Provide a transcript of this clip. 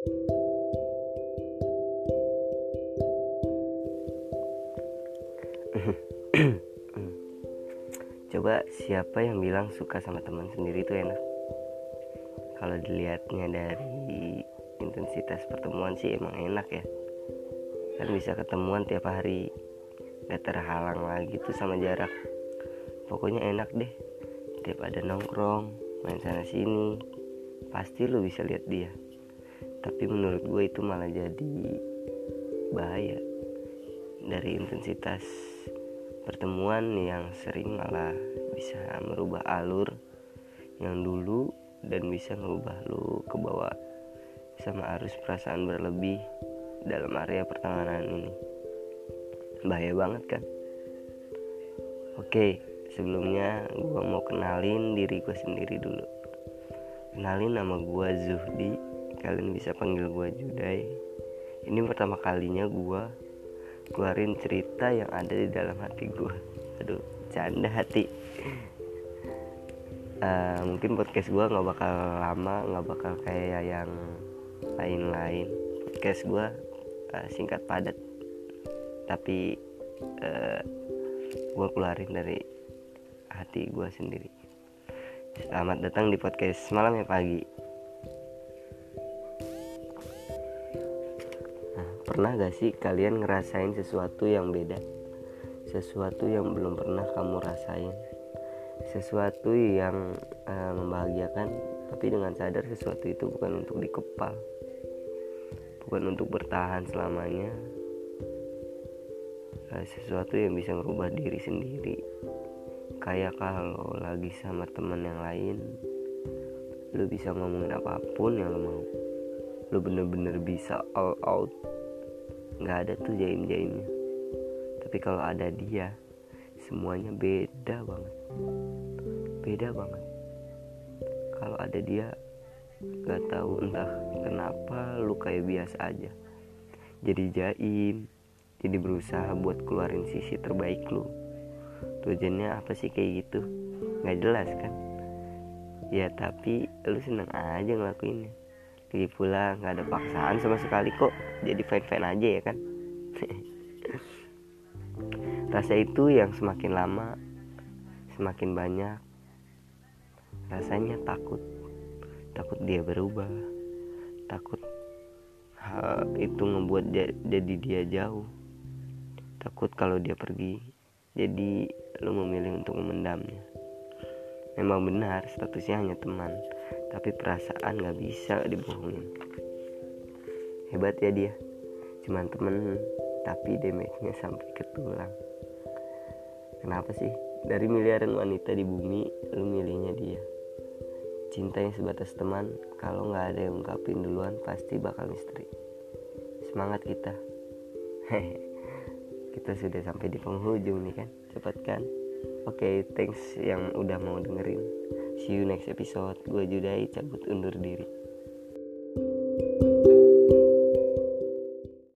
Coba siapa yang bilang suka sama teman sendiri itu enak? Kalau dilihatnya dari intensitas pertemuan sih emang enak ya. Kan bisa ketemuan tiap hari, gak terhalang lagi tuh sama jarak. Pokoknya enak deh. Tiap ada nongkrong, main sana sini, pasti lo bisa lihat dia. Tapi menurut gue itu malah jadi bahaya. Dari intensitas pertemuan yang sering malah bisa merubah alur yang dulu dan bisa merubah lu ke bawah sama arus perasaan berlebih dalam area pertemanan ini. Bahaya banget kan? Oke sebelumnya gue mau kenalin diri gue sendiri dulu. Kenalin nama gue Zuhdi kalian bisa panggil gue Judai. Ini pertama kalinya gue keluarin cerita yang ada di dalam hati gue aduh canda hati. Uh, mungkin podcast gue nggak bakal lama nggak bakal kayak yang lain-lain. Podcast gue uh, singkat padat. Tapi uh, gue keluarin dari hati gue sendiri. Selamat datang di podcast malam ya pagi Pernah gak sih kalian ngerasain sesuatu yang beda? Sesuatu yang belum pernah kamu rasain. Sesuatu yang uh, membahagiakan Tapi dengan sadar sesuatu itu bukan untuk dikepal. Bukan untuk bertahan selamanya. Uh, Sesuatu yang bisa merubah diri sendiri. Kayak kalau lagi sama teman yang lain Lu bisa ngomongin apa pun yang lu mau. Lu bener-bener bisa all out nggak ada tuh jaim jaimnya tapi kalau ada dia semuanya beda banget. Beda banget. Kalau ada dia nggak tahu entah kenapa lu kayak biasa aja. Jadi jaim jadi berusaha buat keluarin sisi terbaik lu. Tujuannya apa sih kayak gitu? Nggak jelas kan? Ya tapi lu seneng aja ngelakuinnya lagi pula nggak ada paksaan sama sekali kok. Jadi fine fine aja ya kan? Rasa itu yang semakin lama semakin banyak. Rasanya takut. Takut dia berubah. Takut hal itu membuat jadi dia jauh. Takut kalau dia pergi jadi lo memilih untuk memendamnya. Memang benar statusnya hanya teman tapi perasaan gak bisa dibohongin. Hebat ya dia. Cuman temen tapi damage-nya sampai ke tulang. Kenapa sih? Dari miliaran wanita di bumi lu milihnya dia. Cinta yang sebatas teman kalau nggak ada yang ungkapin duluan pasti bakal misteri. Semangat kita. Kita sudah sampai di penghujung nih kan cepat kan oke okay, thanks yang udah mau dengerin See you next episode. Gue Judai cabut undur diri.